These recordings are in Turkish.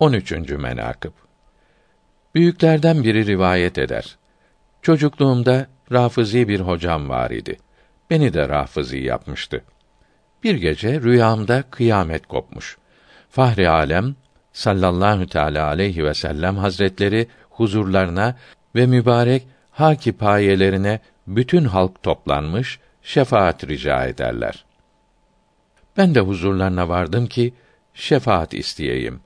13. menakıb Büyüklerden biri rivayet eder. Çocukluğumda Rafızi bir hocam var idi. Beni de Rafızi yapmıştı. Bir gece rüyamda kıyamet kopmuş. Fahri alem sallallahu teala aleyhi ve sellem hazretleri huzurlarına ve mübarek haki payelerine bütün halk toplanmış şefaat rica ederler. Ben de huzurlarına vardım ki şefaat isteyeyim.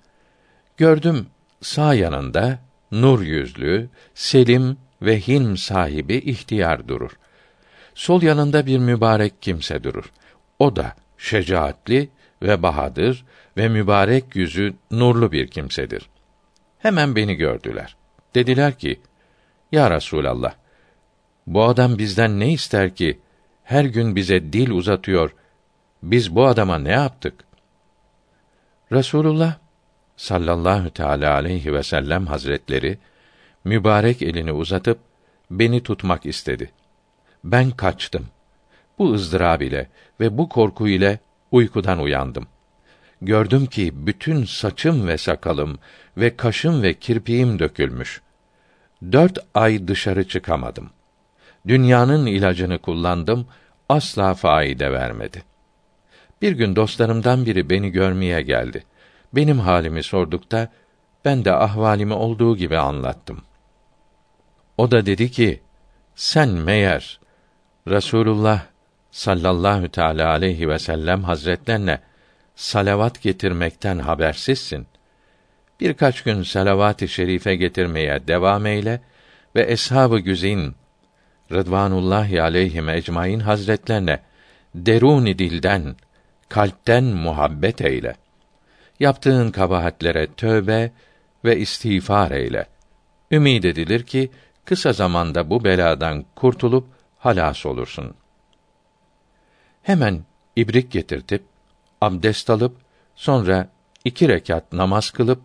Gördüm sağ yanında nur yüzlü, selim ve hilm sahibi ihtiyar durur. Sol yanında bir mübarek kimse durur. O da şecaatli ve bahadır ve mübarek yüzü nurlu bir kimsedir. Hemen beni gördüler. Dediler ki: Ya Resulallah, bu adam bizden ne ister ki her gün bize dil uzatıyor? Biz bu adama ne yaptık? Resulullah sallallahu teala aleyhi ve sellem hazretleri mübarek elini uzatıp beni tutmak istedi. Ben kaçtım. Bu ızdırab ile ve bu korku ile uykudan uyandım. Gördüm ki bütün saçım ve sakalım ve kaşım ve kirpiğim dökülmüş. Dört ay dışarı çıkamadım. Dünyanın ilacını kullandım, asla faide vermedi. Bir gün dostlarımdan biri beni görmeye geldi. Benim halimi sordukta ben de ahvalimi olduğu gibi anlattım. O da dedi ki: Sen meğer Resulullah sallallahu teala aleyhi ve sellem hazretlerine salavat getirmekten habersizsin. Birkaç gün salavat-ı şerife getirmeye devam eyle ve eshab-ı güzin Rıdvanullahi aleyhim ecmaîn hazretlerine deruni dilden, kalpten muhabbet eyle. Yaptığın kabahatlere tövbe ve istiğfar eyle. Ümid edilir ki kısa zamanda bu beladan kurtulup halas olursun. Hemen ibrik getirtip abdest alıp sonra iki rekat namaz kılıp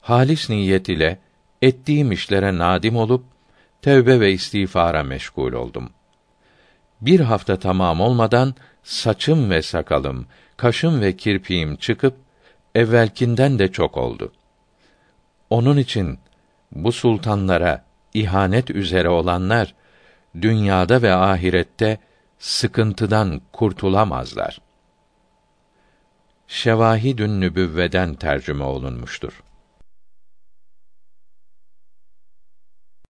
halis niyet ile ettiğim işlere nadim olup tevbe ve istiğfara meşgul oldum. Bir hafta tamam olmadan saçım ve sakalım, kaşım ve kirpiğim çıkıp evvelkinden de çok oldu. Onun için bu sultanlara ihanet üzere olanlar dünyada ve ahirette sıkıntıdan kurtulamazlar. Şevahidün Nübüvveden tercüme olunmuştur.